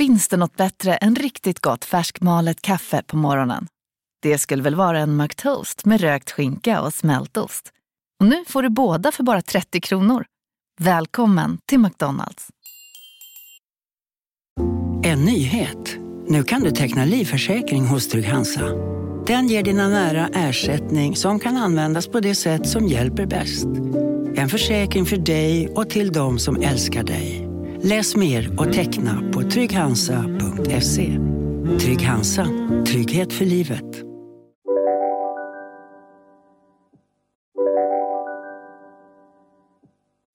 Finns det något bättre än riktigt gott färskmalet kaffe på morgonen? Det skulle väl vara en McToast med rökt skinka och smältost. Och nu får du båda för bara 30 kronor. Välkommen till McDonalds. En nyhet. Nu kan du teckna livförsäkring hos Trygg-Hansa. Den ger dina nära ersättning som kan användas på det sätt som hjälper bäst. En försäkring för dig och till de som älskar dig. Läs mer och teckna på trygghansa.se. Trygg Hansa. Trygghet för livet.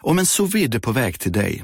Om en sous vide är på väg till dig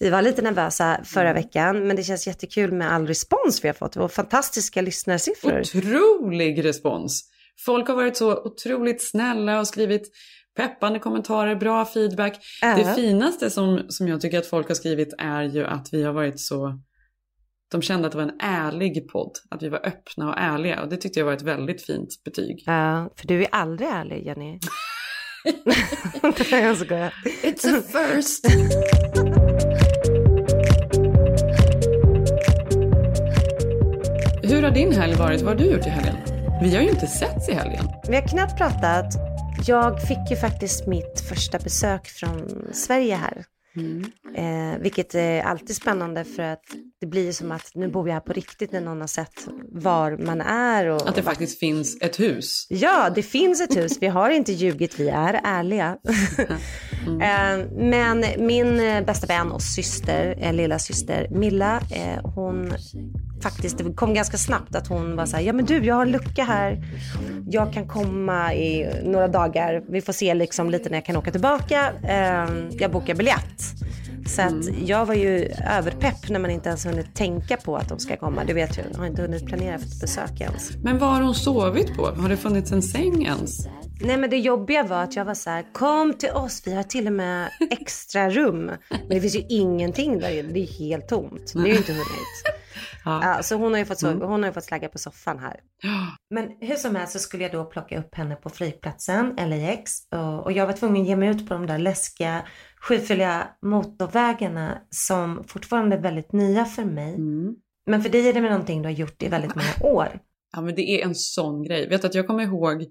Vi var lite nervösa förra mm. veckan, men det känns jättekul med all respons vi har fått och fantastiska lyssnarsiffror. Otrolig respons! Folk har varit så otroligt snälla och skrivit peppande kommentarer, bra feedback. Äh. Det finaste som, som jag tycker att folk har skrivit är ju att vi har varit så de kände att det var en ärlig podd, att vi var öppna och ärliga och det tyckte jag var ett väldigt fint betyg. Ja, för du är aldrig ärlig Jenny. jag skojar. It's a first. Hur har din helg varit? Vad har du gjort i helgen? Vi har ju inte setts i helgen. Vi har knappt pratat. Jag fick ju faktiskt mitt första besök från Sverige här. Mm. Eh, vilket är alltid spännande för att det blir som att nu bor jag här på riktigt när någon har sett var man är. Och, att det faktiskt finns ett hus. Ja, det finns ett hus. Vi har inte ljugit, vi är ärliga. Mm. eh, men min eh, bästa vän och syster, eh, lilla syster Milla, eh, hon faktiskt, det kom ganska snabbt att hon var så här, ja men du jag har en lucka här, jag kan komma i några dagar, vi får se liksom lite när jag kan åka tillbaka, jag bokar biljett. Så att mm. jag var ju överpepp när man inte ens hunnit tänka på att de ska komma. Du vet ju, jag har inte hunnit planera för ett besök ens. Men vad har hon sovit på? Har det funnits en säng ens? Nej men det jobbiga var att jag var så här, kom till oss, vi har till och med extra rum. Men det finns ju ingenting där det är helt tomt. Det är ju inte hunnit. Ja. ja. så hon har ju fått, mm. hon har ju fått slagga på soffan här. Men hur som helst så skulle jag då plocka upp henne på flygplatsen, LAX. Och, jag var tvungen att ge mig ut på de där läskiga skyfylliga motorvägarna som fortfarande är väldigt nya för mig. Mm. Men för dig är det med någonting du har gjort i väldigt många år. Ja men det är en sån grej. Vet att jag kommer ihåg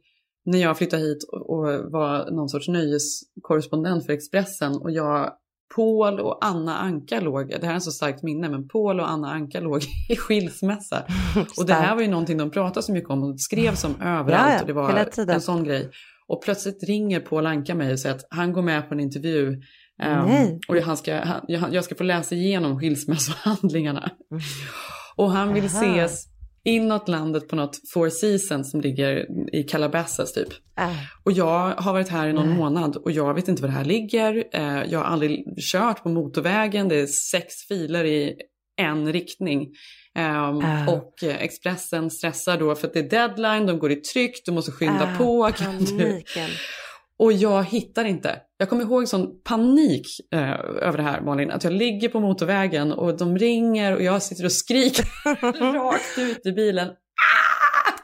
när jag flyttade hit och var någon sorts nöjeskorrespondent för Expressen och jag Paul och Anna Anka låg, det här är så starkt minne, men Paul och Anna Anka låg i skilsmässa. och det här var ju någonting de pratade så mycket om och skrevs om överallt ja, och det var en sån grej. Och plötsligt ringer Paul Anka mig och säger att han går med på en intervju um, och han ska, han, jag ska få läsa igenom skilsmässohandlingarna. Mm. Och han vill Aha. ses inåt landet på något Four Seasons som ligger i Calabasas typ. Äh. Och jag har varit här i någon Nej. månad och jag vet inte var det här ligger. Eh, jag har aldrig kört på motorvägen, det är sex filer i en riktning. Um, äh. Och Expressen stressar då för att det är deadline, de går i tryck, du måste skynda äh, på. Kan du? Och jag hittar inte. Jag kommer ihåg sån panik eh, över det här Malin, att jag ligger på motorvägen och de ringer och jag sitter och skriker rakt ut i bilen. Ah!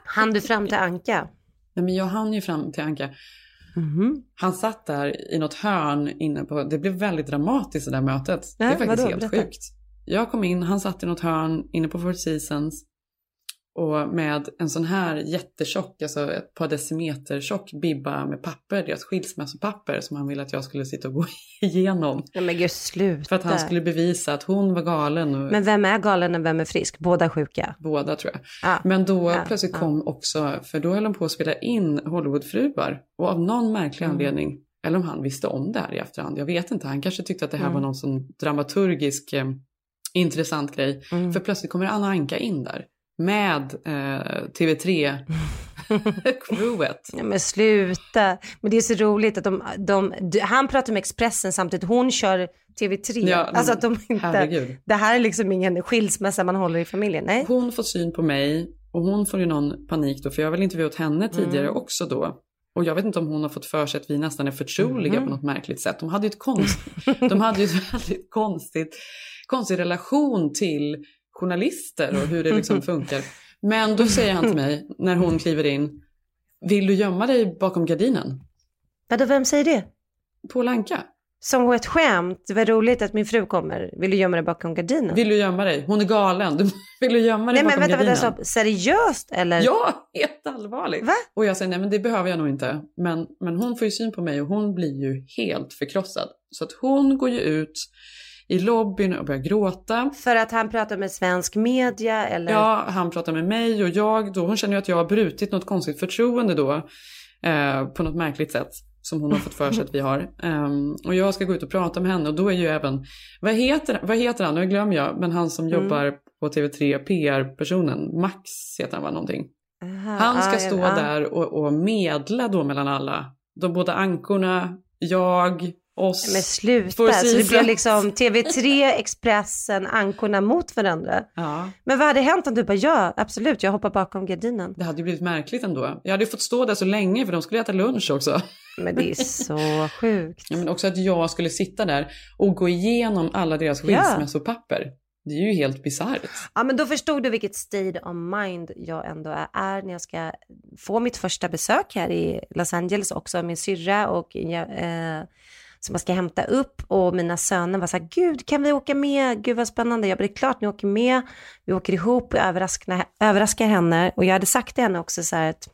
Han du fram till Anka? Nej men jag hann ju fram till Anka. Mm -hmm. Han satt där i något hörn inne på, det blev väldigt dramatiskt det där mötet. Nej, det är faktiskt helt Berätta. sjukt. Jag kom in, han satt i något hörn inne på Four Seasons. Och med en sån här jättetjock, alltså ett par decimeter tjock bibba med papper, deras skilsmässopapper som han ville att jag skulle sitta och gå igenom. Nej men gud sluta. För att han skulle bevisa att hon var galen. Och Men vem är galen och vem är frisk? Båda sjuka. Båda tror jag. Ja. Men då Ja, plötsligt ja. kom också, för då höll de på att spela in Hollywoodfruar. Och av någon märklig Mm. anledning, eller om han visste om det här i efterhand, jag vet inte. Han kanske tyckte att det här Mm. var någon sån dramaturgisk eh, intressant grej. Mm. För plötsligt kommer Anna Anka in där med eh, TV3-crewet. Ja, men sluta. Men det är så roligt att de, de, han pratar med Expressen samtidigt, hon kör TV3. Ja, alltså att de inte, herregud. det här är liksom ingen skilsmässa man håller i familjen. Nej. Hon får syn på mig och hon får ju någon panik då, för jag har väl intervjuat henne tidigare Mm. också då. Och jag vet inte om hon har fått för sig att vi nästan är förtroliga Mhm. på något märkligt sätt. De hade ju ett, konst, de hade ju ett väldigt konstigt, konstig relation till journalister och hur det liksom funkar. Men då säger han till mig, när hon kliver in, vill du gömma dig bakom gardinen? Vadå, vem säger det? Paul Anka. Som ett skämt, det var roligt att min fru kommer. Vill du gömma dig bakom gardinen? Vill du gömma dig? Hon är galen. Du, vill du gömma dig Nej men bakom vänta, gardinen? vänta, så, seriöst eller? Ja, helt allvarligt. Va? Och jag säger nej men det behöver jag nog inte. Men, men hon får ju syn på mig och hon blir ju helt förkrossad. Så att hon går ju ut i lobbyn och börjar gråta. För att han pratar med svensk media eller? Ja, han pratar med mig och jag då, hon känner ju att jag har brutit något konstigt förtroende då. Eh, på något märkligt sätt. Som hon har fått för sig att vi har. Ehm, och jag ska gå ut och prata med henne och då är ju även, vad heter, vad heter han? Nu glömmer jag, men han som Mm. jobbar på TV3, PR-personen, Max heter han va någonting? Aha, Han ska ah, stå ja. där och, och medla då mellan alla. De båda ankorna, jag, oss. Men sluta, så det blev liksom TV3, Expressen, ankorna mot varandra. Ja, Men vad hade hänt om du bara, ja absolut, jag hoppar bakom gardinen. det hade ju blivit märkligt ändå. Jag hade ju fått stå där så länge för de skulle äta lunch också. Men det är så sjukt. Ja, men också att jag skulle sitta där och gå igenom alla deras Ja. skilsmässopapper. Det är ju helt bisarrt. Ja men då förstod du vilket state of mind jag ändå är, är när jag ska få mitt första besök här i Los Angeles också. Min syrra och jag, eh, som jag ska hämta upp och mina söner var så här, gud kan vi åka med? Gud vad spännande. Jag bara, det är klart ni åker med. Vi åker ihop och överraskar, överraskar henne. Och jag hade sagt till henne också så här att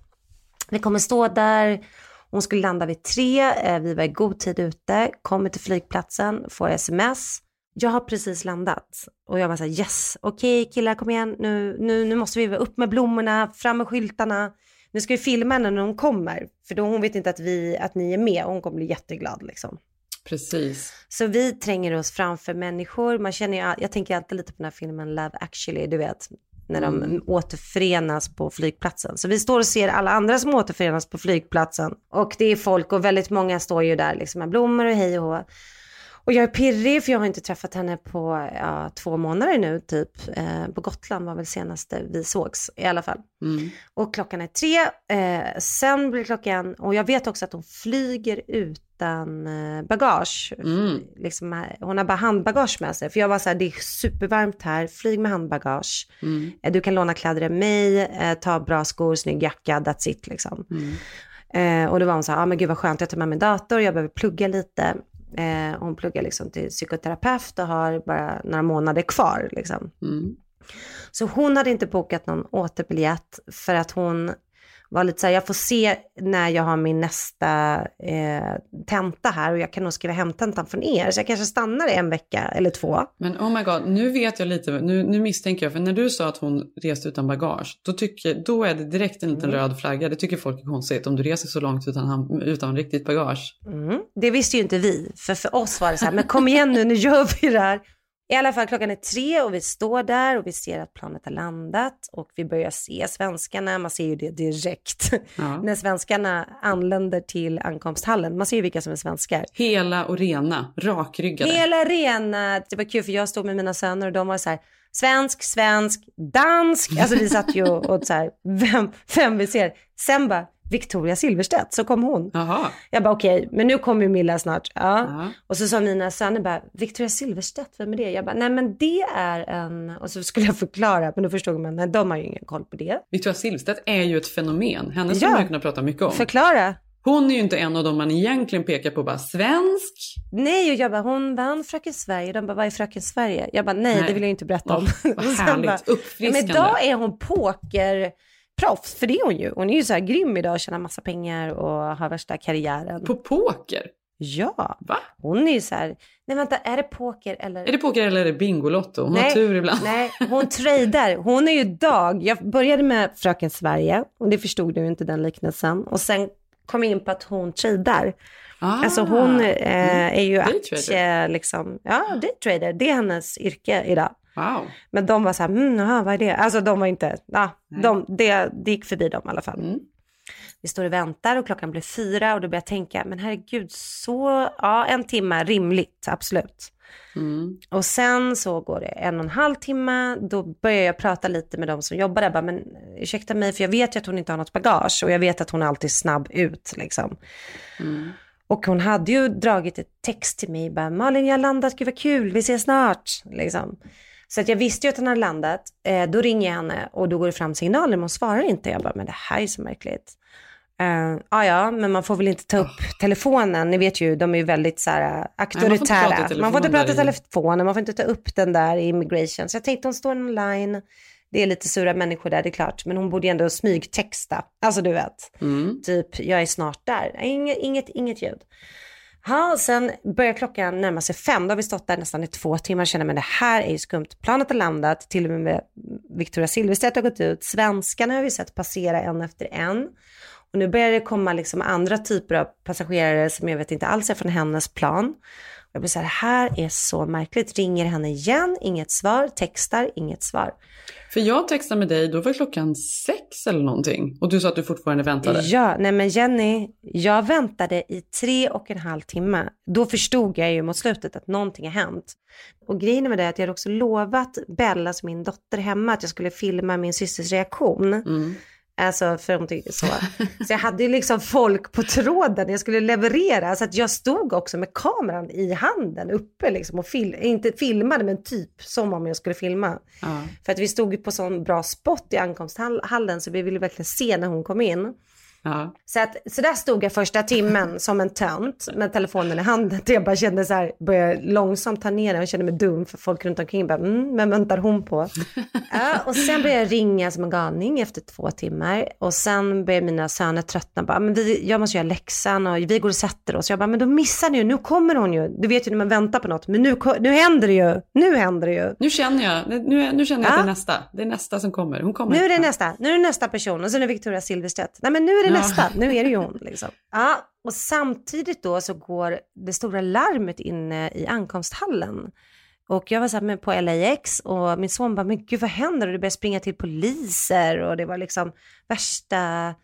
vi kommer stå där. Hon skulle landa vid tre, eh, vi var i god tid ute, kommer till flygplatsen, får sms. Jag har precis landat och jag var så här yes, okej killar kom igen, nu, nu, nu måste vi vara upp med blommorna, fram med skyltarna. Nu ska vi filma henne när hon kommer, för då hon vet inte att, vi, att ni är med och hon kommer bli jätteglad liksom. Precis. Så vi tränger oss framför människor. Man känner ju, jag tänker alltid lite på den här filmen Love actually, du vet. När de Mm. återförenas på flygplatsen. Så vi står och ser alla andra som återförenas på flygplatsen. Och det är folk och väldigt många står ju där liksom med blommor och hej och hå. Och jag är pirrig för jag har inte träffat henne på ja, två månader nu typ. Eh, på Gotland var väl senaste vi sågs i alla fall. Mm. Och klockan är tre. Eh, sen blir klockan, och jag vet också att hon flyger utan eh, bagage. Mm. Liksom, eh, hon har bara handbagage med sig. För jag var så här, det är supervarmt här, flyg med handbagage. Mm. Eh, du kan låna kläder av mig, eh, ta bra skor, snygg jacka, that's it liksom. Mm. Och då var hon så här, ah, men gud vad skönt, jag tar med min dator, jag behöver plugga lite. Eh, hon pluggar liksom till psykoterapeut och har bara några månader kvar liksom. Mm. Så hon hade inte bokat någon återbiljett för att hon var lite så här, jag får se när jag har min nästa eh, tenta här och jag kan nog skriva hemtentan från er. Så jag kanske stannar i en vecka eller två. Men oh my god, nu vet jag lite, nu, nu misstänker jag, för när du sa att hon reste utan bagage, då, tycker, då är det direkt en liten Mm. röd flagga. Det tycker folk är konstigt om du reser så långt utan, utan riktigt bagage. Mm. Det visste ju inte vi, för för oss var det så här, men kom igen nu, nu gör vi det här. I alla fall klockan är tre och vi står där och vi ser att planet har landat och vi börjar se svenskarna, man ser ju det direkt. Ja. När svenskarna anländer till ankomsthallen, man ser ju vilka som är svenskar. Hela och rena, rakryggade. Hela rena, det var kul för jag stod med mina söner och de var så här, svensk, svensk, dansk. Alltså vi satt ju och, och så här, vem, vem vi ser. Sen bara, Victoria Silvstedt, så kom hon. Jaha. Jag bara okej, men nu kommer ju Milla snart. Ja. Ja. Och så sa mina söner bara, Victoria Silvstedt, vem är det? Jag bara, nej men det är en, och så skulle jag förklara, men då förstod man, nej de har ju ingen koll på det. Victoria Silvstedt är ju ett fenomen. Henne Ja. skulle man kunna prata mycket om. Förklara. Hon är ju inte en av dem man egentligen pekar på bara svensk. Nej, och jag bara, hon vann Fröken Sverige. De bara, vad är Fröken Sverige? Jag bara, nej, Nej. det vill jag inte berätta om. Åh, vad härligt, bara, ja, uppfriskande. men idag är hon pokerproffs, för det är hon ju. Hon är ju så här grym idag och tjänar massa pengar och har värsta karriären. På poker? Ja, Va? hon är ju så här, nej vänta, är det poker eller? Är det poker eller är det Bingolotto? Hon har Nej, tur ibland. Nej, hon tradar. Hon är ju dag. Jag började med Fröken Sverige och det förstod du inte den liknelsen. Och sen kom jag in på att hon tradar. Ah, Alltså hon eh, är ju aktie, liksom, ja, daytrader. Det är hennes yrke idag. Wow. Men de var så här, mm, aha, vad är det? Alltså de var inte, Nej. de, det, det gick förbi dem i alla fall. Mm. Vi står och väntar och klockan blir fyra och då börjar jag tänka, men herregud, så, ja, en timme, rimligt, absolut. Mm. Och sen så går det en och en halv timme, då börjar jag prata lite med de som jobbar där, bara, men ursäkta mig, för jag vet ju att hon inte har något bagage och jag vet att hon är alltid snabb ut liksom. Mm. Och hon hade ju dragit ett text till mig, bara Malin jag har landat, gud vad kul, vi ses snart. Liksom. Så att jag visste ju att hon hade landat, eh, då ringer jag henne och då går det fram signaler men hon svarar inte. Jag bara, men det här är så märkligt. Uh, ja, ja, men man får väl inte ta upp telefonen. Ni vet ju, de är ju väldigt så här auktoritära. prata i man får inte prata i telefon där i- telefonen, man får inte ta upp den där i immigration. Så jag tänkte hon står online, det är lite sura människor där, det är klart. Men hon borde ju ändå smygtexta. Alltså du vet, Mm. typ jag är snart där. Inget, inget, inget ljud. Ja, sen börjar klockan närma sig fem. Då har vi stått där nästan i två timmar och känner men det här är ju skumt. Planet har landat, till och med Victoria Silvstedt har gått ut. Svenskarna har vi sett passera en efter en. Och nu börjar det komma liksom andra typer av passagerare som jag vet inte alls är från hennes plan. Jag blir så här, det här är så märkligt. Ringer henne igen, inget svar. Textar, inget svar. För jag textade med dig, då var klockan sex eller någonting. Och du sa att du fortfarande väntade. Ja, nej men Jenny, jag väntade i tre och en halv timme. Då förstod jag ju mot slutet att någonting har hänt. Och grejen med det är att jag hade också lovat Bella, alltså min dotter hemma, att jag skulle filma min systers reaktion. Mm. Alltså för hon tyckte så. Så jag hade ju liksom folk på tråden jag skulle leverera. Så att jag stod också med kameran i handen uppe liksom och fil inte filmade men typ som om jag skulle filma. Ja. För att vi stod ju på sån bra spot i ankomsthallen så vi ville verkligen se när hon kom in. Ja. Så, att, så där stod jag första timmen som en tönt med telefonen i handen. Jag bara kände så här, började långsamt ta ner den och kände mig dum för folk runt omkring bara, mm, men väntar hon på? ja, och sen började jag ringa som en galning efter två timmar och sen började mina söner tröttna. Bara, men vi, jag måste göra läxan och vi går och sätter oss. Jag bara, men då missar ni ju, nu kommer hon ju. Du vet ju när man väntar på något, men nu, nu händer det ju. Nu händer det ju. Nu känner jag, nu, nu känner jag att Ja. det är nästa. Det är nästa som kommer. Hon kommer. Nu är det nästa, nu är det nästa person och sen är det Victoria Silvstedt. Nej men nu är det Ja. nästa, nu är det ju hon liksom. Ja, och samtidigt då så går det stora larmet inne i ankomsthallen. Och jag var så här på LAX och min son bara, men gud vad händer? Och det började springa till poliser och det var liksom värsta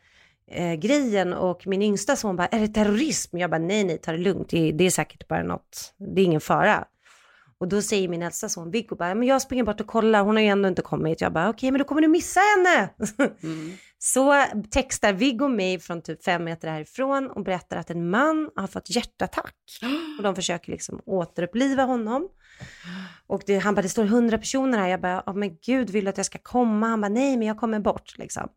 eh, grejen och min yngsta son bara, är det terrorism? Jag bara, nej nej, ta det lugnt, det, det är säkert bara något, det är ingen fara. Och då säger min äldsta son Viggo bara, men jag springer bort och kollar, hon har ju ändå inte kommit. Jag bara, okej men då kommer du missa henne. Mm. Så textar Viggo mig från typ fem meter härifrån och berättar att en man har fått hjärtattack. Och de försöker liksom återuppliva honom. Och det, han bara, det står hundra personer här. Jag bara, oh, men gud, vill du att jag ska komma? Han bara, nej, men jag kommer bort liksom.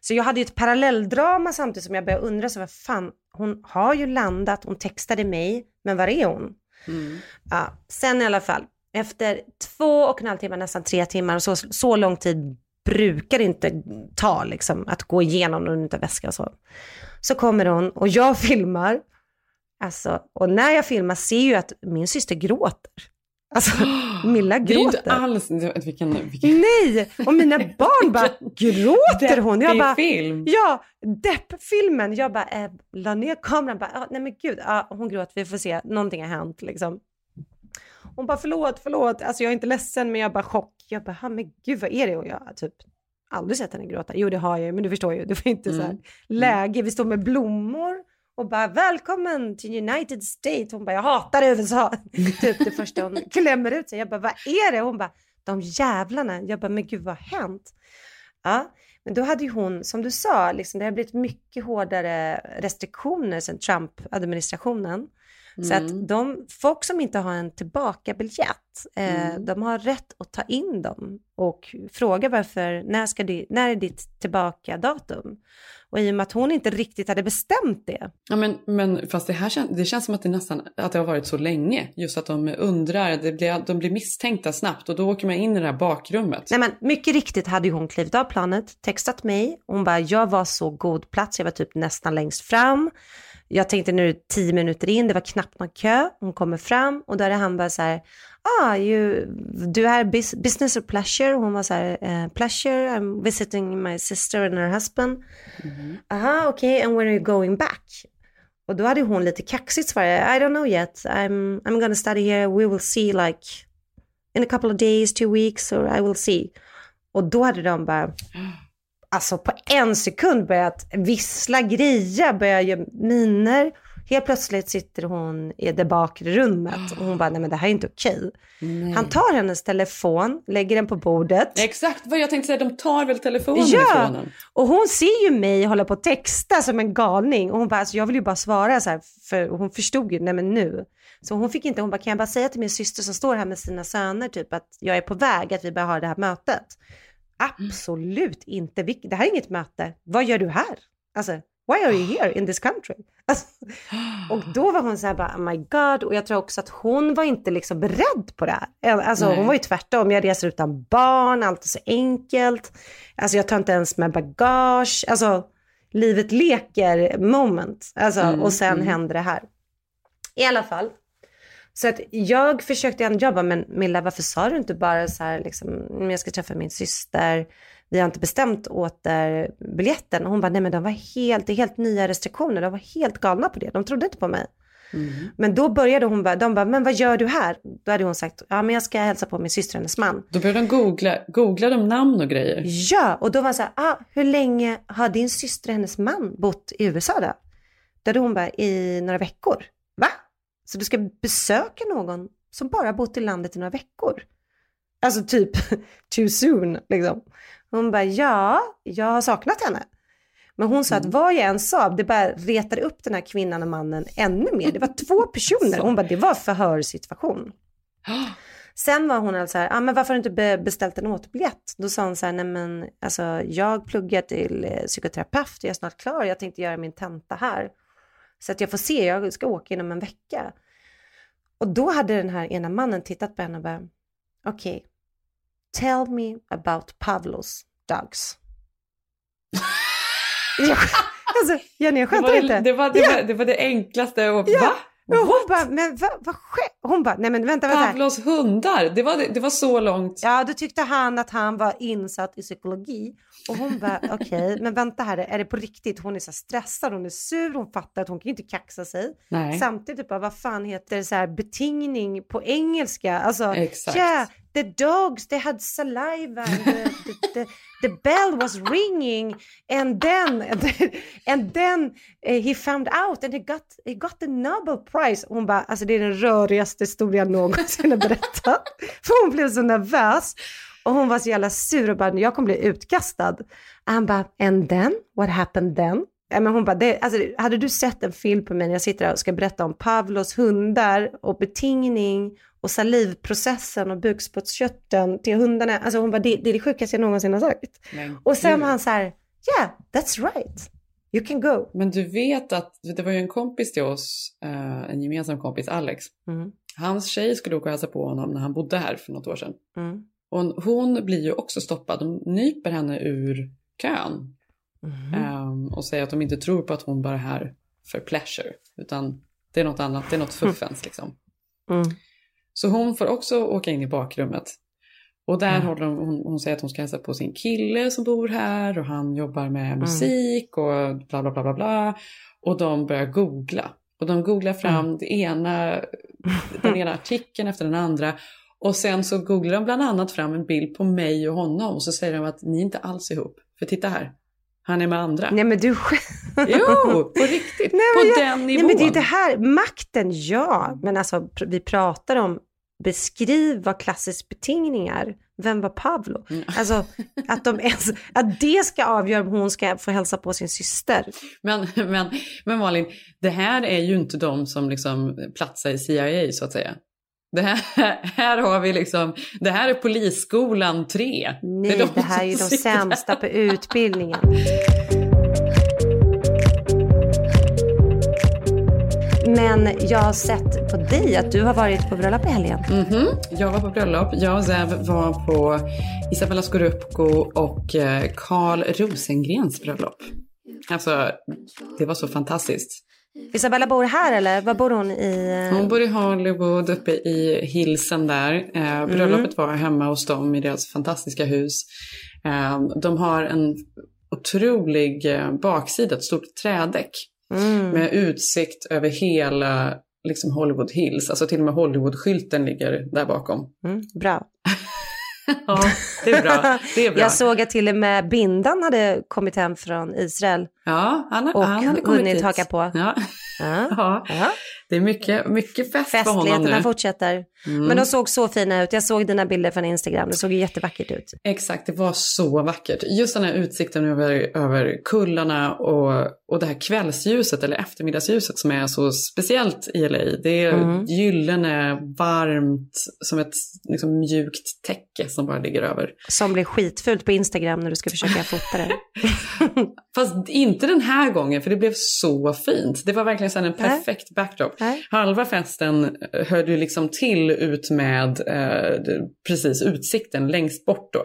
Så jag hade ju ett parallelldrama samtidigt som jag började undra, så vad fan, hon har ju landat, hon textade mig, men var är hon? Mm. Ja, sen i alla fall, efter två och en halv timme, nästan tre timmar, och så, så lång tid brukar inte ta liksom, att gå igenom någon utav väska och så. Så kommer hon och jag filmar, alltså, och när jag filmar ser jag ju att min syster gråter. Alltså, Milla Det är gråter. inte alls... Vilken, vilken Nej, och mina barn bara, gråter hon? Jag bara, film. Ja, deppfilmen. Jag bara eh, la ner kameran. Bara, ah, nej men gud, ah, hon gråter, vi får se, någonting har hänt liksom. Hon bara förlåt, förlåt, alltså jag är inte ledsen men jag bara chock. Jag bara, men gud vad är det? Och jag har typ aldrig sett henne gråta. Jo det har jag ju, men du förstår ju, det var inte så här läge. Vi står med blommor och bara välkommen till United States. Hon bara, jag hatar USA. typ det första hon klämmer ut sig. Jag bara, vad är det? Hon bara, de jävlarna. Jag bara, men gud vad har hänt? Ja, men då hade ju hon, som du sa, liksom, det har blivit mycket hårdare restriktioner sedan Trump-administrationen. Så Mm. att de, folk som inte har en tillbakabiljett, eh, Mm. de har rätt att ta in dem och fråga varför, när, ska det, när är ditt tillbakadatum? Och i och med att hon inte riktigt hade bestämt det, Ja, men, men fast det här kän, det känns som att det nästan att det har varit så länge. Just att de undrar, det blir, de blir misstänkta snabbt och då åker man in i det här bakrummet. Nej men mycket riktigt hade ju hon klivit av planet, textat mig. Hon bara, jag var så god plats, jag var typ nästan längst fram. Jag tänkte nu tio minuter in, det var knappt någon kö. Hon kommer fram och där är han bara så här, ah, you, du är bus- business or pleasure? Hon var så här, eh, pleasure, I'm visiting my sister and her husband. Aha, okej, okay, and when are you going back? Och då hade hon lite kaxigt svarat, I don't know yet, I'm, I'm gonna study here, we will see like in a couple of days, two weeks, or I will see. Och då hade de bara, alltså på en sekund börjat vissla, greja, börja göra miner. Helt plötsligt sitter hon i det bakre rummet och hon bara, nej men det här är inte okej. Nej. Han tar hennes telefon, lägger den på bordet. Exakt vad jag tänkte säga, de tar väl telefonen Ja. ifrån en. Och hon ser ju mig hålla på att texta som en galning. Och hon bara, alltså jag vill ju bara svara så här, för hon förstod ju, nej men nu. Så hon fick inte, hon bara, kan jag bara säga till min syster som står här med sina söner typ att jag är på väg, att vi börjar ha det här mötet. Absolut inte, det här är inget möte. Vad gör du här? Alltså, why are you here in this country? Alltså, och då var hon så här bara, oh my god, och jag tror också att hon var inte liksom beredd på det här. Alltså Nej. hon var ju tvärtom, jag reser utan barn, allt är så enkelt. Alltså jag tar inte ens med bagage, alltså livet leker moment. Alltså, Mm, och sen mm. händer det här. I alla fall. Så att jag försökte ändå jobba, men Milla varför sa du inte bara så här liksom, "Mm, jag ska träffa min syster, vi har inte bestämt återbiljetten. Och hon bara, nej men de var helt, det är helt nya restriktioner, de var helt galna på det, de trodde inte på mig. Mm. Men då började hon bara, de bara, men vad gör du här? Då hade hon sagt, ja men jag ska hälsa på min syster och hennes man. Då började de googla, googla de namn och grejer. Ja, och då var det så här, ah, hur länge har din syster och hennes man bott i USA då? Då hade hon bara, i några veckor. Va? Så du ska besöka någon som bara bott i landet i några veckor? Alltså typ too soon liksom. Hon bara, ja, jag har saknat henne. Men hon sa att vad jag än sa, det bara retade upp den här kvinnan och mannen ännu mer. Det var två personer. Hon bara, det var förhörssituation. Sen var hon alltså så här, ah, men varför har du inte be- beställt en återbiljett? Då sa hon så här, nej men alltså jag pluggar till eh, psykoterapeut, jag är snart klar, jag tänkte göra min tenta här. Så att jag får se, jag ska åka inom en vecka. Och då hade den här ena mannen tittat på henne och bara, okej, tell me about Pavlos dogs. alltså, Jenny, jag skämtar inte. det, det, var, det, Ja. var, det var det enklaste. Och, Ja. Va? Hon bara, men vad, vad sker? Hon bara, nej men vänta, vänta. Pavlos hundar, det var, det var så långt. Ja, då tyckte han att han var insatt i psykologi. Och hon bara, okej, men vänta här, är det på riktigt? Hon är så stressad, hon är sur, hon fattar att hon kan inte kaxa sig. Nej. Samtidigt bara, vad fan heter det så här betingning på engelska? Alltså, Exakt. yeah, the dogs, they had saliva, and the, the, the, the bell was ringing, and then, and then eh, he found out and he got, he got the Nobel Prize. Hon bara, alltså det är den rörigaste historien någonsin har berättat. För hon blev så nervös. Och hon var så jävla sur och bara, jag kommer bli utkastad. Han bara, and then? What happened then? Men hon bara, det, alltså, hade du sett en film på mig när jag sitter här och ska berätta om Pavlos hundar och betingning och salivprocessen och bukspottkörteln till hundarna. Alltså hon bara, det, det är det sjukaste jag någonsin har sagt. Men Och sen var han så här, yeah, that's right. You can go. Men du vet att det var ju en kompis till oss, eh, en gemensam kompis, Alex. Mm, Hans tjej skulle åka och hälsa på honom när han bodde här för något år sedan. mm, Och hon blir ju också stoppad. De nyper henne ur kön. mm. ehm, och säger att de inte tror på att hon bara är här för pleasure. Utan det är något annat, det är något fuffens liksom. Mm. Så hon får också åka in i bakrummet. Och där Mm. håller hon, hon, hon säger att hon ska hälsa på sin kille som bor här och han jobbar med musik och bla bla bla bla bla. Och de börjar googla. Och de googlar fram det ena, den ena artikeln efter den andra. Och sen så googlar de bland annat fram en bild på mig och honom. Och så säger de att ni är inte alls ihop. För titta här, han är med andra. Nej men du Jo, på riktigt. Nej, på jag- den Nej nivån. men det är det här, makten ja, men alltså vi pratar om beskriv vad klassisk betingning är. Vem var Pavlo? Mm. Alltså att, de ens, att det ska avgöra om hon ska få hälsa på sin syster. Men, men, men Malin, det här är ju inte de som liksom platsar i CIA så att säga. Det här, här har vi liksom, det här är polisskolan 3. Nej, det, de här är ju de sämsta på utbildningen. Men jag har sett på dig att du har varit på bröllop i helgen. Mhm, Jag var på bröllop. Jag och Zev var på Isabella Scorupco och eh, Carl Rosengrens bröllop. Alltså, det var så fantastiskt. Isabella bor här eller? Var bor hon i? Hon bor i Hollywood, uppe i Hillsen där. Eh, bröllopet var hemma hos dem i deras fantastiska hus. Eh, de har en otrolig eh, baksida, ett stort trädäck Mm. med utsikt över hela liksom Hollywood Hills. Alltså till och med Hollywood-skylten ligger där bakom. Mm, bra. Ja, det är bra. Det är bra. Jag såg att till och med Bindan hade kommit hem från Israel. Ja, han, Och han hade kommit hunnit hit. haka på. Ja. Ja. ja, det är mycket, mycket fest för honom Festligheterna nu. fortsätter. Mm. Men de såg så fina ut. Jag såg dina bilder från Instagram. Det såg jättevackert ut. Exakt, det var så vackert. Just den här utsikten över, över kullarna och, och det här kvällsljuset eller eftermiddagsljuset som är så speciellt i LA. Det är Mm. gyllene, varmt, som ett liksom, mjukt täcke som bara ligger över. Som blir skitfult på Instagram när du ska försöka fota det. Fast inte den här gången, för det blev så fint. Det var verkligen så en Nej. perfekt backdrop. Nej. Halva festen höll ju liksom till ut med eh, precis utsikten längst bort då.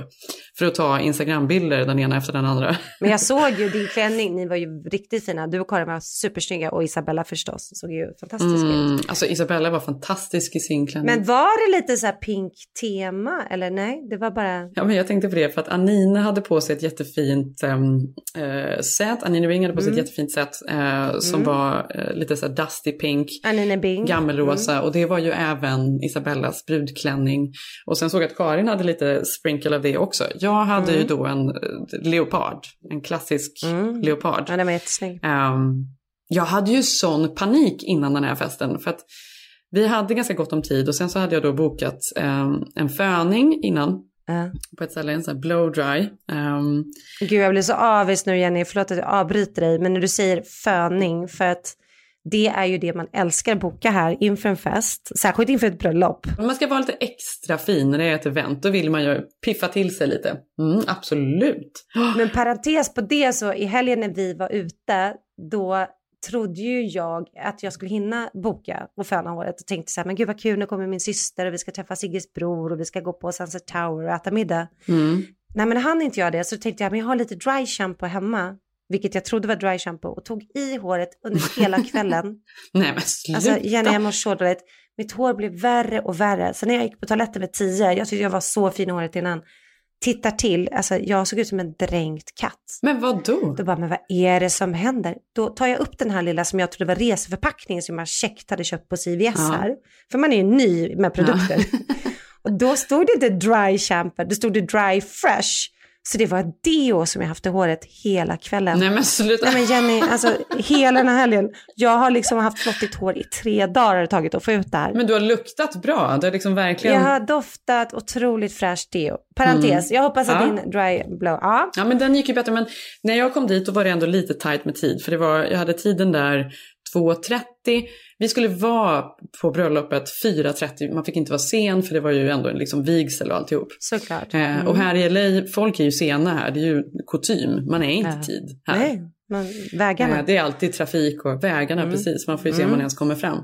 För att ta Instagrambilder den ena efter den andra. Men jag såg ju din klänning. Ni var ju riktigt fina. Du och Karin var supersnygga. Och Isabella förstås. Såg ju fantastisk ut. Mm, alltså Isabella var fantastisk i sin klänning. Men var det lite så här pink tema? Eller nej, det var bara... Ja, men jag tänkte på det för att Anina hade på sig ett jättefint um, uh, set. Anina Ring hade på sig Mm. ett jättefint set eh, som var eh, lite så här dusty pink. Anine Bing. Gammelrosa Mm. och det var ju även Isabellas brudklänning. Och sen såg jag att Karin hade lite sprinkle av det också. Jag hade ju då en eh, leopard, en klassisk Mm. leopard. Ja, den var jättesnygg. Ehm, jag hade ju sån panik innan den här festen för att vi hade ganska gott om tid och sen så hade jag då bokat ehm, en föning innan. På ett ställe, en sån här blow dry. Ehm, Gud, jag blir så avis nu Jenny. Förlåt att jag avbryter dig. Men när du säger föning. För att det är ju det man älskar att boka här inför en fest. Särskilt inför ett bröllop. man ska vara lite extra fin när det är ett event, då vill man ju piffa till sig lite. Mm, absolut. Men parentes på det så i helgen när vi var ute. Då trodde ju jag att jag skulle hinna boka och föna håret. Och tänkte så här, men gud vad kul, nu kommer min syster och vi ska träffa Sigges bror och vi ska gå på Sunset Tower och äta middag. Mm. Nej men hann inte jag det så tänkte jag men jag har lite dry shampoo hemma. Vilket jag trodde var dry shampoo och tog i håret under hela kvällen. Nej men sluta. Alltså Jenny jag mår så dåligt. Mitt hår blev värre och värre. Sen när jag gick på toaletten vid tio, jag tyckte jag var så fin i håret innan. Tittar till, alltså jag såg ut som en dränkt katt. Men vad då? Då bara, men vad är det som händer? Då tar jag upp den här lilla som jag trodde var reseförpackningen som jag käckt hade köpt på CVS Ja. här. För man är ju ny med produkter. och då stod det inte dry shampoo, det stod det dry fresh. Så det var deo som jag haft i håret hela kvällen. Nej men sluta. Nej men Jenny, alltså hela den här helgen. Jag har liksom haft flottigt hår i tre dagar har det tagit att få ut det här. Men du har luktat bra. Du har liksom verkligen... Jag har doftat otroligt fräscht deo. Parentes, jag hoppas att Mm. Ja. din dry blow, ja. Ja men den gick ju bättre. Men när jag kom dit då var det ändå lite tajt med tid. För det var, jag hade tiden där 2.30. Vi skulle vara på bröllopet 4.30. Man fick inte vara sen för det var ju ändå en liksom vigsel och alltihop. Såklart. Eh, Mm. Och här i LA, folk är ju sena här. Det är ju kutym. Man är inte Ja. tid här. Nej, men vägarna. Eh, Det är alltid trafik och vägarna Mm. precis. Man får ju se om Mm. man ens kommer fram.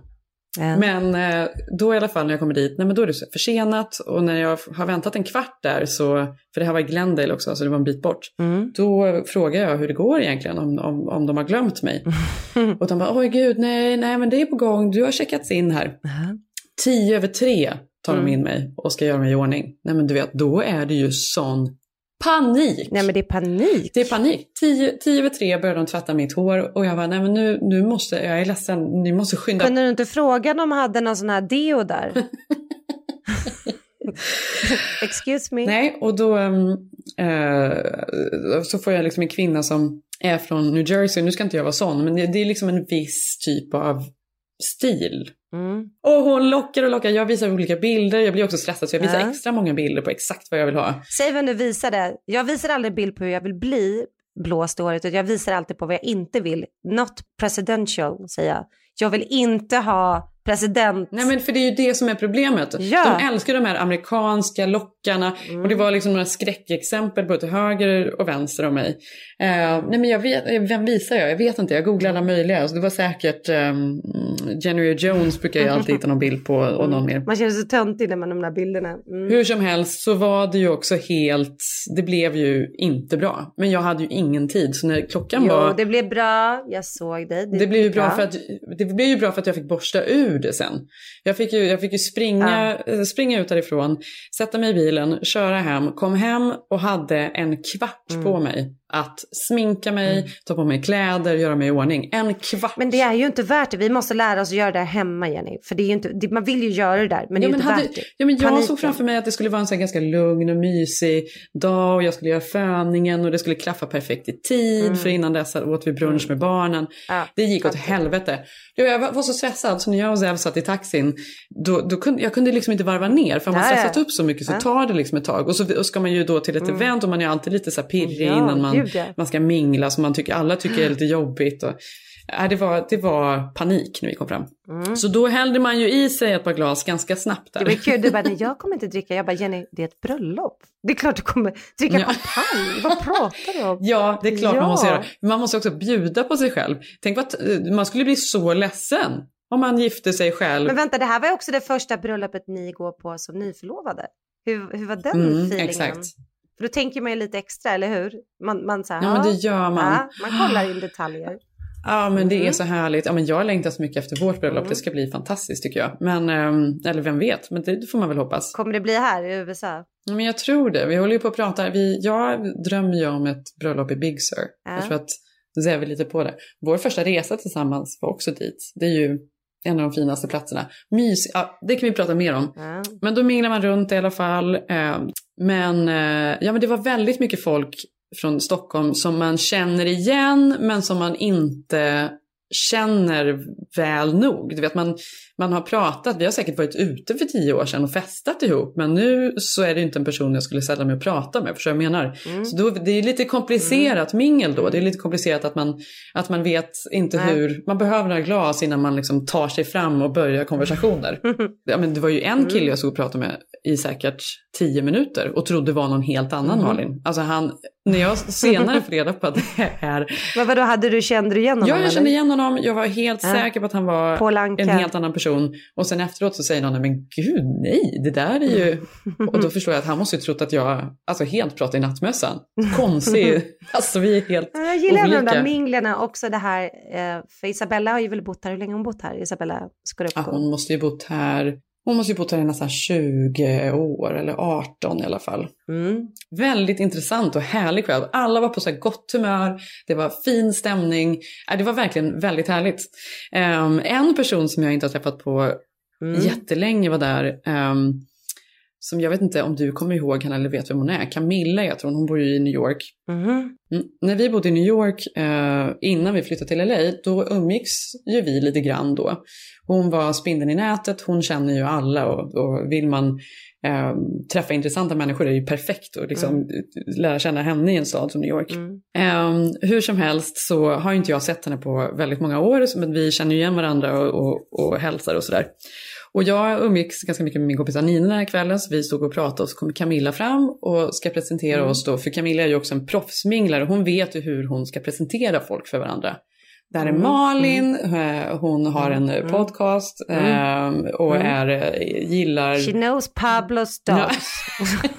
Ja. Men eh, då i alla fall när jag kommer dit, nej men då är det försenat och när jag har väntat en kvart där så, för det här var i Glendale också så det var en bit bort, Mm. då frågar jag hur det går egentligen om, om, om de har glömt mig. och de bara, oj gud, nej, nej men det är på gång, du har checkats in här. Tio över tre tar de Mm. in mig och ska göra mig i ordning. Nej men du vet, då är det ju sån panik. Nej men det är panik. Det är panik. Tio, tio över tre började de tvätta mitt hår och jag bara, nej men nu, nu måste, jag är ledsen, ni måste skynda Kunde du inte fråga om de hade någon sån här deo där? Excuse me? Nej, och då eh, så får jag liksom en kvinna som är från New Jersey. Nu ska inte jag vara sån, men det, det är liksom en viss typ av stil. Mm. Och hon lockar och lockar. Jag visar olika bilder. Jag blir också stressad så jag visar Ja. extra många bilder på exakt vad jag vill ha. Säg vem du visade. Jag visar aldrig bild på hur jag vill bli blåst i håret, jag visar alltid på vad jag inte vill. Not presidential, säger jag. Jag vill inte ha president. Nej men för det är ju det som är problemet. Ja. De älskar de här amerikanska lockarna. Mm. Och det var liksom några skräckexempel både till höger och vänster om mig. Eh, nej men jag vet, eh, vem visar jag? Jag vet inte, jag googlade alla möjliga. Alltså det var säkert um, January Jones brukar jag alltid hitta någon bild på och någon mer. Man känner sig töntig när man de där bilderna. Mm. Hur som helst så var det ju också helt, det blev ju inte bra. Men jag hade ju ingen tid så när klockan Jo, var det blev bra. Jag såg dig. Det blev ju bra för att, det blev ju bra för att jag fick borsta ur det sen. Jag fick ju, jag fick ju springa, eh, springa ut därifrån, sätta mig i bilen, köra hem, kom hem och hade en kvart Mm. på mig att sminka mig, ta på mig kläder, göra mig i ordning. En kvart. Men det är ju inte värt det. Vi måste lära oss att göra det här hemma, Jenny. För det är inte, det, man vill ju göra det där, men det är Ja, men inte hade, värt det. ja, men jag Paniken. såg framför mig att det skulle vara en så här ganska lugn och mysig dag och jag skulle göra föningen och det skulle klaffa perfekt i tid Mm. för innan dess åt vi brunch med barnen. Ja. Det gick åt helvete. Ja, Jag var så stressad så när jag och Zev satt i taxin då, då kunde jag kunde liksom inte varva ner för har man stressat upp så mycket så tar det liksom ett tag. Och så och ska man ju då till ett event och man är alltid lite så pirrig Ja, innan man, gud, ja. man ska mingla som man tycker, alla tycker är lite jobbigt. Och, ja, det, var, det var panik när vi kom fram. Så då hällde man ju i sig ett par glas ganska snabbt där. Mm. Det var kul, du bara, nej jag kommer inte dricka. Jag bara, Jenny, det är ett bröllop. Det är klart du kommer dricka Ja. champagne. Vad pratar du om? Ja, det är klart Ja. man måste göra. Men man måste också bjuda på sig själv. Tänk vad, man skulle bli så ledsen om man gifte sig själv. Men vänta, det här var ju också det första bröllopet ni går på som nyförlovade. Hur, hur var den Mm, feelingen? exakt. För då tänker man ju lite extra, eller hur? Man, man, så här, Ja, men det gör man. Ja, man kollar in detaljer. Ja, men det är Mm. så härligt. Ja, men jag längtar så mycket efter vårt bröllop. Mm. Det ska bli fantastiskt tycker jag. Men, ehm, eller vem vet, men det får man väl hoppas. Kommer det bli här i USA? Ja, Men jag tror det. Vi håller ju på att prata. Vi, jag drömmer ju om ett bröllop i Big Sur. Ja. Jag tror att så är vi lite på det. Vår första resa tillsammans var också dit. Det är ju en av de finaste platserna. Mys, ja, det kan vi prata mer om. Ja. Men då minglar man runt i alla fall. Men, eh, ja, men det var väldigt mycket folk från Stockholm som man känner igen men som man inte känner väl nog. Du vet, man, man har pratat, vi har säkert varit ute för tio år sedan och festat ihop men nu så är det inte en person jag skulle ställa mig och prata med, förstår jag menar? Mm. Så då, det är lite komplicerat mingel då, det är lite komplicerat att man, att man vet inte Nej. hur, man behöver några glas innan man liksom tar sig fram och börjar konversationer. Ja, men det var ju en Mm. kille jag såg och pratade med i säkert tio minuter och trodde var någon helt annan Mhm. Malin. Alltså han, när jag senare får reda på att det är... Men vadå, hade du, kände du igen honom? Ja, jag kände igen honom. Jag var helt Ja. säker på att han var en helt annan person. Och sen efteråt så säger någon, men gud nej, det där är ju... Och då förstår jag att han måste ju trott att jag alltså helt pratar i nattmössan. Konstig. alltså vi är helt Ja, Jag gillar ändå de olika. där minglerna också det här, eh, för Isabella har ju väl bott här, hur länge har hon bott här? Isabella Scorupco. Ja, hon måste ju bott här, hon måste ju bott här i nästan 20 år, eller 18 i alla fall. Mm. Väldigt intressant och härlig kväll. Alla var på så gott humör, det var fin stämning. Äh, Det var verkligen väldigt härligt. Ehm, en person som jag inte har träffat på Mm. jättelänge var där. Som jag vet inte om du kommer ihåg henne eller vet vem hon är. Camilla heter hon, hon bor ju i New York. Mhm. Mm. När vi bodde i New York eh, innan vi flyttade till LA, då umgicks ju vi lite grann då. Hon var spindeln i nätet, hon känner ju alla och, och vill man eh, träffa intressanta människor är det ju perfekt att liksom, lära känna henne i en stad som New York. Mm. Eh, hur som helst så har inte jag sett henne på väldigt många år, men vi känner ju igen varandra och, och, och hälsar och sådär. Och jag umgicks ganska mycket med min kompis Anina den här kvällen, så vi stod och pratade och så kom Camilla fram och ska presentera Mm. oss då, för Camilla är ju också en proffsminglare, hon vet ju hur hon ska presentera folk för varandra. Det här är Mm. Malin, eh, hon har en eh, Mm. podcast Mm. eh, och Mm. är, gillar... She knows Pablo's dogs.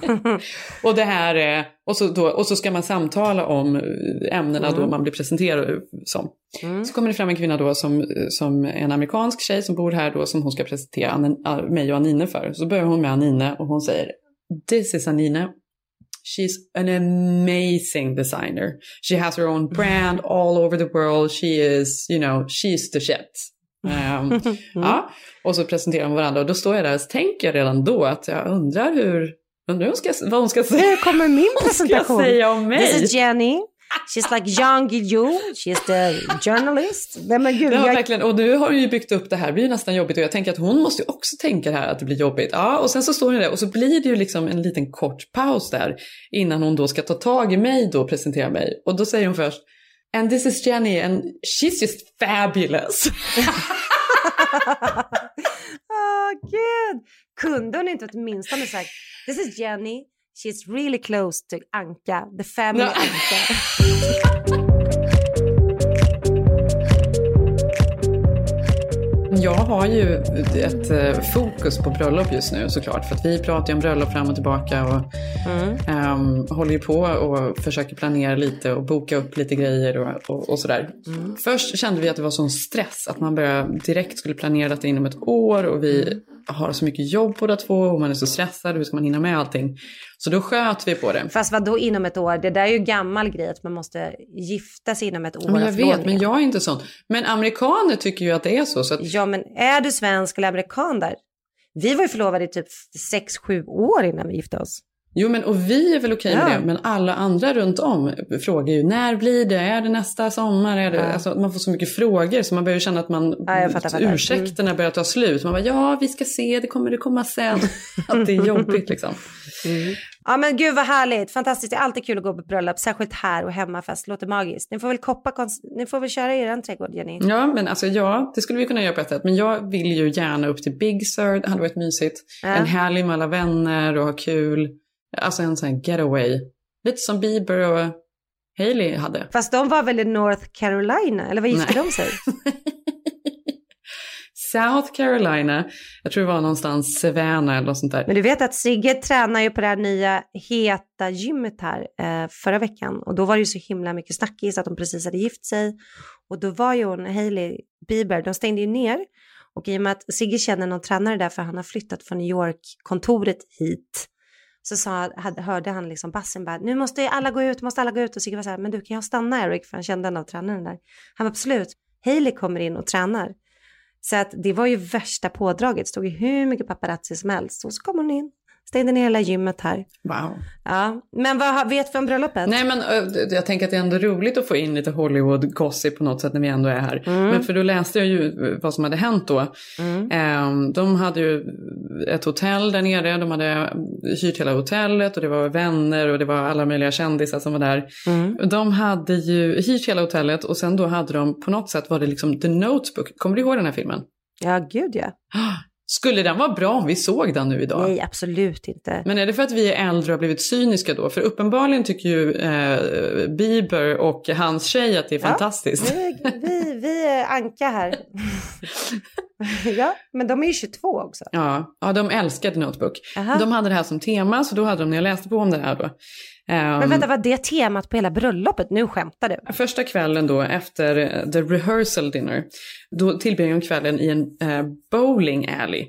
och det här är, och så, då, och så ska man samtala om ämnena då Mm. man blir presenterad som. Mm. Så kommer det fram en kvinna då som, som en amerikansk tjej som bor här då som hon ska presentera mig och Anine för. Så börjar hon med Anine och hon säger This is Anine. She's an amazing designer. She has her own brand all over the world. She is, you know, she's the shit. Ehm, Ja, och så presenterar de varandra och då står jag där och tänker redan då att jag undrar hur, undrar hur hon ska, vad hon ska säga, Nu kommer min vad hon ska presentation. säga om mig. This is Jenny. She's like Jan Guillou, she's the journalist. Nej men gud, Ja, jag, verkligen. Och nu har hon ju byggt upp det här, det blir ju nästan jobbigt. Och jag tänker att hon måste ju också tänka det här att det blir jobbigt. Ja, och sen så står hon där och så blir det ju liksom en liten kort paus där innan hon då ska ta tag i mig då och presentera mig. Och då säger hon först And this is Jenny and she's just fabulous. Åh gud. Kunde hon inte åtminstone sagt This is Jenny, she's really close to Anka, the family No. Anka. Jag har ju ett eh, fokus på bröllop just nu såklart. För att vi pratar ju om bröllop fram och tillbaka och ehm, håller ju på och försöker planera lite och boka upp lite grejer och, och, och sådär. Först kände vi att det var sån stress att man började direkt skulle planera detta inom ett år och vi har så mycket jobb båda två och man är så stressad. Hur ska man hinna med allting? Så då sköt vi på det. Fast vad då inom ett år? Det där är ju gammal grej att man måste gifta sig inom ett år. Men jag vet, men jag är inte sån. Men amerikaner tycker ju att det är så. så att, Ja, men är du svensk eller amerikan där? Vi var ju förlovade i typ 6-7 år innan vi gifte oss. Jo, men och vi är väl okej med Ja. det, men alla andra runt om frågar ju när blir det? Är det nästa sommar? Är det? Ja. Alltså, man får så mycket frågor så man börjar känna att man, Ja, fattar, fattar. ursäkterna börjar ta slut. Man bara, ja, vi ska se, det kommer det komma sen. att det är jobbigt liksom. Ja men gud vad härligt, fantastiskt. Det är alltid kul att gå på bröllop, särskilt här och hemmafest. Låter magiskt. Ni får väl koppa, kons- ni får väl köra i er trädgård Jenny. Ja, men alltså ja, det skulle vi kunna göra på ett sätt. Men jag vill ju gärna upp till Big Sur, det hade varit mysigt. Ja. En helg med alla vänner och ha kul. Alltså en sån här getaway. Lite som Bieber och Hailey hade. Fast de var väl i North Carolina, eller vad gifte de sig? South Carolina, jag tror det var någonstans Savannah eller något sånt där. Men du vet att Sigge tränar ju på det här nya heta gymmet här eh, förra veckan. Och då var det ju så himla mycket snackis att de precis hade gift sig. Och då var ju hon, Hailey Bieber, de stängde ju ner. Och i och med att Sigge känner någon tränare där för han har flyttat från New York-kontoret hit. Så sa, hade, hörde han liksom bassen bara, nu måste alla gå ut, måste alla gå ut. Och Sigge var så här, men du kan jag stanna Eric? För han kände en av tränaren där. Han var absolut, Hailey kommer in och tränar. Så att det var ju värsta pådraget, stod ju hur mycket paparazzi som helst. Och så kom hon in, stängde ner hela gymmet här. Wow. Ja, men vad vet vi om bröllopet? Nej men jag tänker att det är ändå roligt att få in lite Hollywood-gossip på något sätt när vi ändå är här. Mm. Men för då läste jag ju eh, vad som hade hänt då. Ehm, de hade ju ett hotell där nere, de hade hyrt hela hotellet och det var vänner och det var alla möjliga kändisar som var där. Mm. De hade ju hyrt hela hotellet och sen då hade de på något sätt var det liksom The Notebook. Kommer du ihåg den här filmen? Ja, gud ja. Skulle den vara bra om vi såg den nu idag? Nej, absolut inte. Men är det för att vi är äldre och har blivit cyniska då? För uppenbarligen tycker ju eh, Bieber och hans tjej att det är Ja. fantastiskt. Vi, vi, vi är Anka här. ja, men de är ju 22 också. Ja, ja, de älskade Notebook. Aha. De hade det här som tema, så då hade de, när jag läste på om det här då. ehm, Men vänta, var det temat på hela bröllopet? Nu skämtar du. Första kvällen då efter the rehearsal dinner, då tillbringade de kvällen i en eh, bowling alley.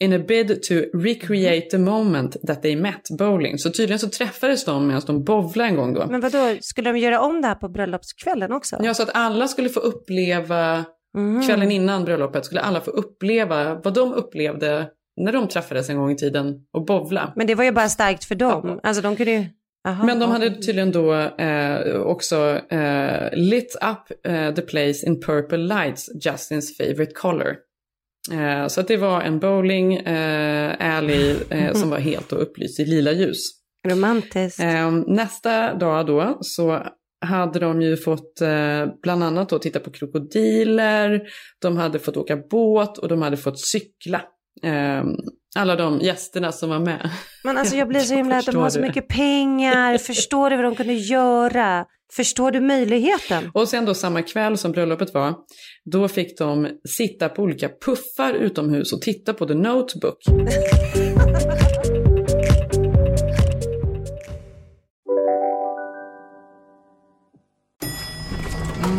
In a bid to recreate the moment that they met bowling. Så tydligen så träffades de medan de bowlade en gång då. Men vad då skulle de göra om det här på bröllopskvällen också? Ja, så att alla skulle få uppleva, Mhm. kvällen innan bröllopet, skulle alla få uppleva vad de upplevde när de träffades en gång i tiden och bovla. Men det var ju bara starkt för dem. Alltså de kunde ju... Aha, Men de ja. hade tydligen då eh, också eh, lit up eh, the place in purple lights, Justins favorite color. Eh, så att det var en bowling eh, alley eh, som var helt upplyst i lila ljus. Romantiskt. Nästa dag då så hade de ju fått eh, bland annat då titta på krokodiler, de hade fått åka båt och de hade fått cykla. Eh, alla de gästerna som var med. Men alltså jag blir så himla att de har så mycket pengar. Förstår du vad de kunde göra? Förstår du möjligheten? Och sen då samma kväll som bröllopet var, då fick de sitta på olika puffar utomhus och titta på The Notebook.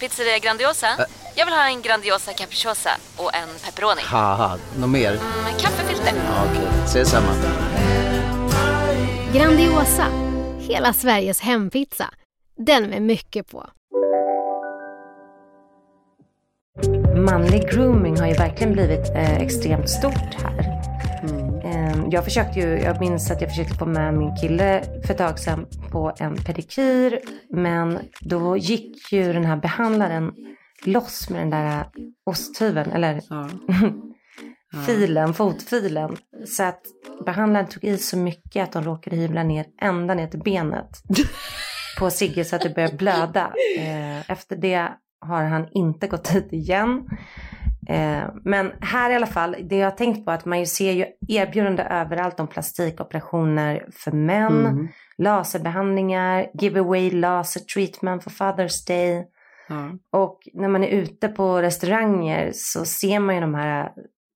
Pizzeria Grandiosa? Ä Jag vill ha en Grandiosa capriciosa och en pepperoni. Haha, något mer? Med kaffefilter. Ja, Okej, okay. ses samma. Grandiosa, hela Sveriges hempizza. Den med mycket på. Manlig grooming har ju verkligen blivit eh, extremt stort här. Eh, jag försökte ju, jag minns att jag försökte få med min kille för ett tag sedan på en pedikyr. Men då gick ju den här behandlaren loss med den där osthyveln, eller filen, fotfilen. Så att behandlaren tog i så mycket att de råkade hyvla ner ända ner till benet på Sigge så att det började blöda. Eh, efter det har han inte gått hit igen. Eh, men här i alla fall, det jag har tänkt på är att man ju ser ju erbjudande överallt om plastikoperationer för män, Mm. laserbehandlingar, giveaway laser treatment för Father's Day. Ja. Och när man är ute på restauranger så ser man ju de här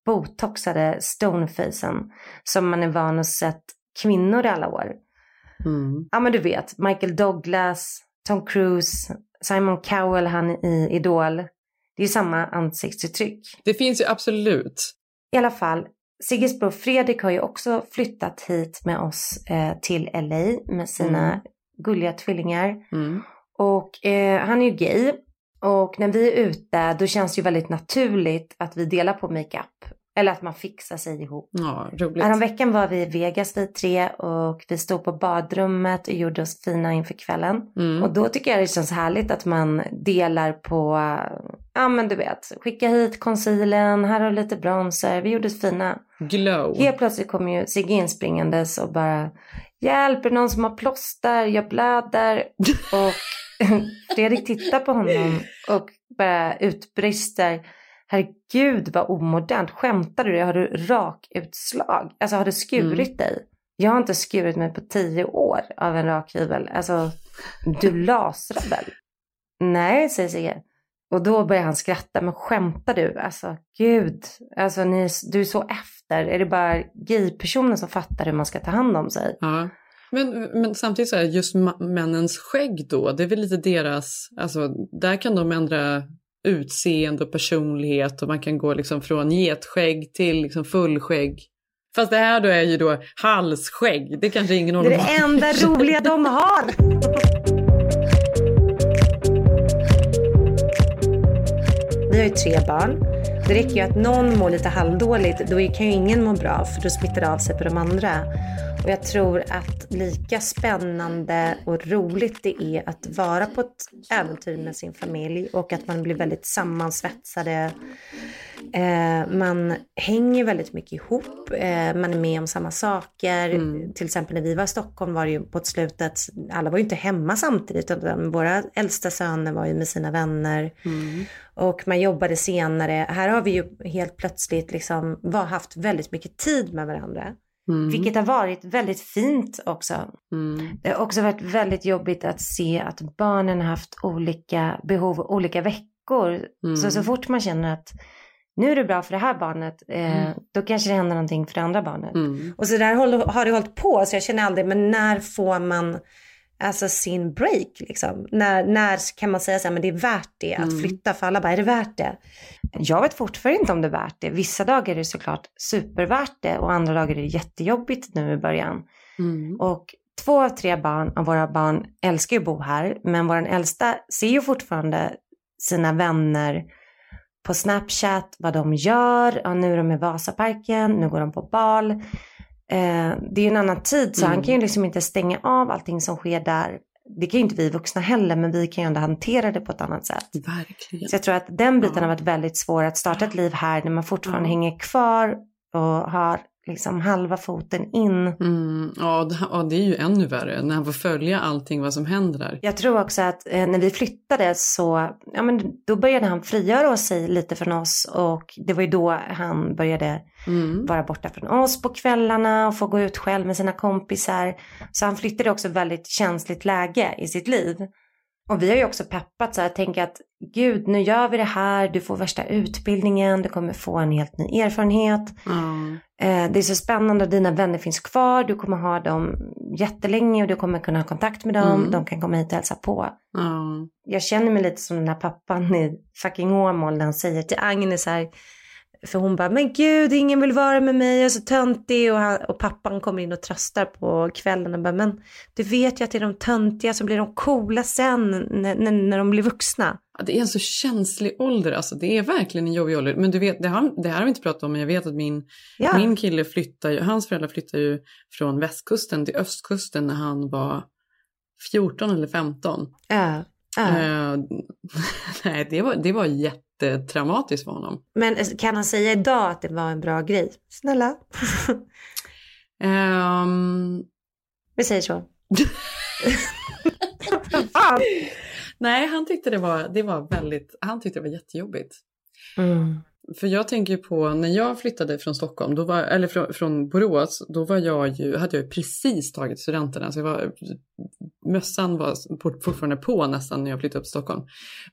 botoxade stonefacen som man är van att sett kvinnor i alla år. Mm. Ja men du vet, Michael Douglas, Tom Cruise, Simon Cowell, han i Idol. Det är samma ansiktsuttryck. Det finns ju absolut. I alla fall, Sigges bror Fredrik har ju också flyttat hit med oss eh, till LA med sina Mm. gulliga tvillingar. Mm. Och eh, han är ju gay. Och när vi är ute då känns det ju väldigt naturligt att vi delar på makeup. Eller att man fixar sig ihop. Ja, roligt. Häromveckan var vi i Vegas vi tre och vi stod på badrummet och gjorde oss fina inför kvällen. Mm. Och då tycker jag det känns härligt att man delar på, ja men du vet, skicka hit concealern, här har du lite bronzer, vi gjorde oss fina. Glow. Helt plötsligt kommer ju Sigge inspringandes och bara, hjälp, är någon som har plåster, jag blöder. och Fredrik tittar på honom och bara utbrister, herregud vad omodernt, skämtar du? Har du rakutslag? Alltså har du skurit dig? Jag har inte skurit mig på tio år av en rakhyvel. Alltså, du lasrar väl? Nej, säger Sigge. Och då börjar han skratta. Men skämtar du? Alltså, gud. Alltså, ni, du är så efter. Är det bara gay-personer som fattar hur man ska ta hand om sig? Ja. Men, men samtidigt så är just männens skägg då, det är väl lite deras, alltså där kan de ändra utseende och personlighet och man kan gå liksom från getskägg till liksom fullskägg. Fast det här då är ju då halsskägg, det kanske ingen Det håller är det enda roliga de har. Vi har ju tre barn. Det räcker ju att någon mår lite halvdåligt, då kan ju ingen må bra för då smittar det av sig på de andra. Och jag tror att lika spännande och roligt det är att vara på ett äventyr med sin familj och att man blir väldigt sammansvetsade. Eh, man hänger väldigt mycket ihop, eh, man är med om samma saker. Till exempel när vi var i Stockholm var det ju på ett slutet, alla var ju inte hemma samtidigt utan våra äldsta söner var ju med sina vänner. Och man jobbade senare. Här har vi ju helt plötsligt liksom var, haft väldigt mycket tid med varandra. Mm. Vilket har varit väldigt fint också. Mm. Det har också varit väldigt jobbigt att se att barnen har haft olika behov olika veckor. Mm. Så så fort man känner att nu är det bra för det här barnet, eh, Mm. då kanske det händer någonting för det andra barnet. Mm. Och så där har det hållit på, så jag känner aldrig, men när får man alltså sin break liksom? När, när kan man säga så här, men det är värt det att Mm. flytta? För alla bara, är det värt det? Jag vet fortfarande inte om det är värt det. Vissa dagar är det såklart supervärt det och andra dagar är det jättejobbigt nu i början. Mm. Och två av tre barn av våra barn älskar ju att bo här, men vår äldsta ser ju fortfarande sina vänner på Snapchat, vad de gör. Ja, nu är de i Vasaparken, nu går de på bal. Eh, det är ju en annan tid, så Mm. han kan ju liksom inte stänga av allting som sker där. Det kan ju inte vi vuxna heller, men vi kan ju ändå hantera det på ett annat sätt. Verkligen. Så jag tror att den biten har varit väldigt svår att starta ett liv här när man fortfarande hänger kvar och har liksom halva foten in. Mm. Ja, det, ja, det är ju ännu värre när han får följa allting vad som händer där. Jag tror också att eh, när vi flyttade så, ja men då började han frigöra sig lite från oss och det var ju då han började Mm. vara borta från oss på kvällarna och få gå ut själv med sina kompisar. Så han flyttade också väldigt känsligt läge i sitt liv. Och vi har ju också peppat så här, tänka att gud, nu gör vi det här, du får värsta utbildningen, du kommer få en helt ny erfarenhet. Mm. Eh, det är så spännande, dina vänner finns kvar, du kommer ha dem jättelänge och du kommer kunna ha kontakt med dem, Mm. de kan komma hit och hälsa på. Ja. Jag känner mig lite som den här pappan i fucking Åmål när han säger till Agnes här, för hon bara, men gud, ingen vill vara med mig, jag är så töntig. Och, han, och pappan kommer in och tröstar på kvällen och bara, men du vet ju att det är de töntiga som blir de coola sen när, när, när de blir vuxna. Ja, Det är en så känslig ålder, alltså det är verkligen en jobbig ålder. Men du vet, det har, det här har vi inte pratat om, men jag vet att min, Ja. min kille flyttar ju, hans föräldrar flyttade ju från västkusten till östkusten när han var 14 eller 15. Ja. Eh, nej, det var, det var jättetraumatiskt för honom. Men eh, kan han säga idag att det var en bra grej? Snälla. Ehm, Vi säger så. nej, han tyckte det var, det var väldigt, han tyckte det var jättejobbigt. Mm. För jag tänker på när jag flyttade från Stockholm, då var, eller från, från Borås, då var jag ju, hade jag ju precis tagit studenten. Så jag var, mössan var fortfarande på nästan när jag flyttade upp till Stockholm.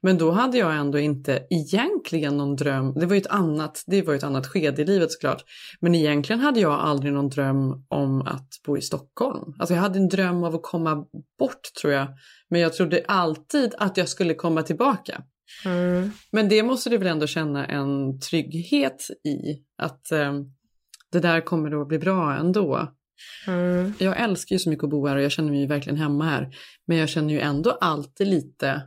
Men då hade jag ändå inte egentligen någon dröm, det var ju ett annat, det var ju ett annat skede i livet såklart. Men egentligen hade jag aldrig någon dröm om att bo i Stockholm. Alltså jag hade en dröm av att komma bort tror jag. Men jag trodde alltid att jag skulle komma tillbaka. Mm. Men det måste du väl ändå känna en trygghet i? Att eh, det där kommer att bli bra ändå. Mm. Jag älskar ju så mycket att bo här och jag känner mig verkligen hemma här. Men jag känner ju ändå alltid lite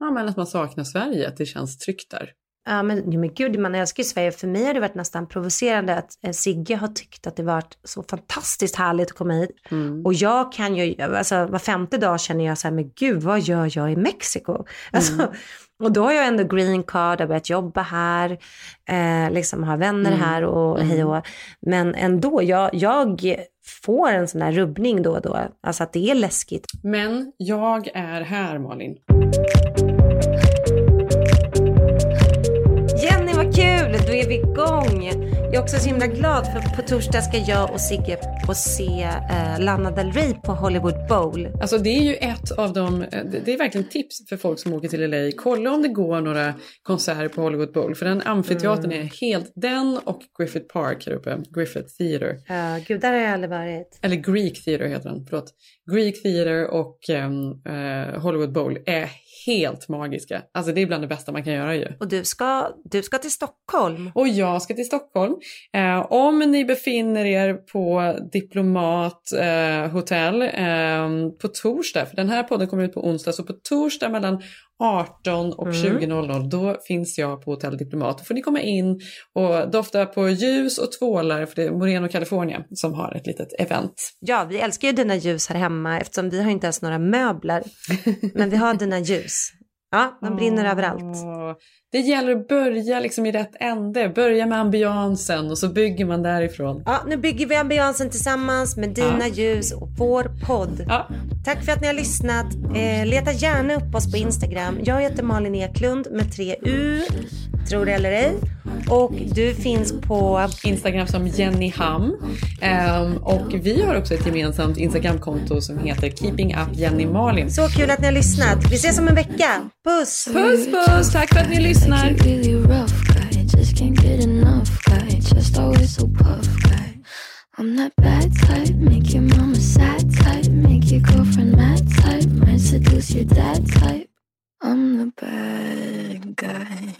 ja, men att man saknar Sverige, att det känns tryggt där. Ja men, men gud, man älskar ju Sverige. För mig har det varit nästan provocerande att eh, Sigge har tyckt att det varit så fantastiskt härligt att komma hit. Mm. Och jag kan ju, alltså var femte dag känner jag så här, men gud vad gör jag i Mexiko? Alltså, Mm. Och då har jag ändå green card, har börjat jobba här, eh, liksom har vänner Mm. här och hej och Men ändå, jag, jag får en sån här rubbning då och då. Alltså att det är läskigt. Men jag är här Malin. Jenny, vad kul! Då är vi igång. Jag är också så himla glad för på torsdag ska jag och Sigge få se eh, Lana Del Rey på Hollywood Bowl. Alltså det är ju ett av de, det det är verkligen tips för folk som åker till LA. Kolla om det går några konserter på Hollywood Bowl. För den amfiteatern Mm. är helt, den och Griffith Park här uppe, Griffith Theatre. Ja, gud, där har jag aldrig varit. Eller Greek Theatre heter den, förlåt. Greek Theatre och ehm, eh, Hollywood Bowl är helt magiska. Alltså det är bland det bästa man kan göra ju. Och du ska, du ska till Stockholm. Och jag ska till Stockholm. Eh, om ni befinner er på Diplomat eh, hotell eh, på torsdag, för den här podden kommer ut på onsdag, så på torsdag mellan 18 och Mm. 20.00 då finns jag på hotell Diplomat. Då får ni komma in och dofta på ljus och tvålar för det är Moreno California som har ett litet event. Ja, vi älskar ju dina ljus här hemma eftersom vi har inte ens några möbler. Men vi har dina ljus. Ja, de brinner överallt. Det gäller att börja liksom i rätt ände. Börja med ambiansen och så bygger man därifrån. Ja, nu bygger vi ambiansen tillsammans med dina ljus och vår podd. Tack för att ni har lyssnat. Eh, leta gärna upp oss på Instagram. Jag heter Malin Eklund med tre U, tror det eller ej. Och du finns på Instagram som Jenny Ham. Ehm, och vi har också ett gemensamt Instagramkonto som heter Keeping Up Jenny Malin. Så kul att ni har lyssnat. Vi ses om en vecka. Puss! Puss puss! Tack för att ni it's like not really rough guy. Just can't get enough guy. Just always so puff guy. I'm that bad type, make your mama sad type, make your girlfriend mad type, might seduce your dad type. I'm the bad guy.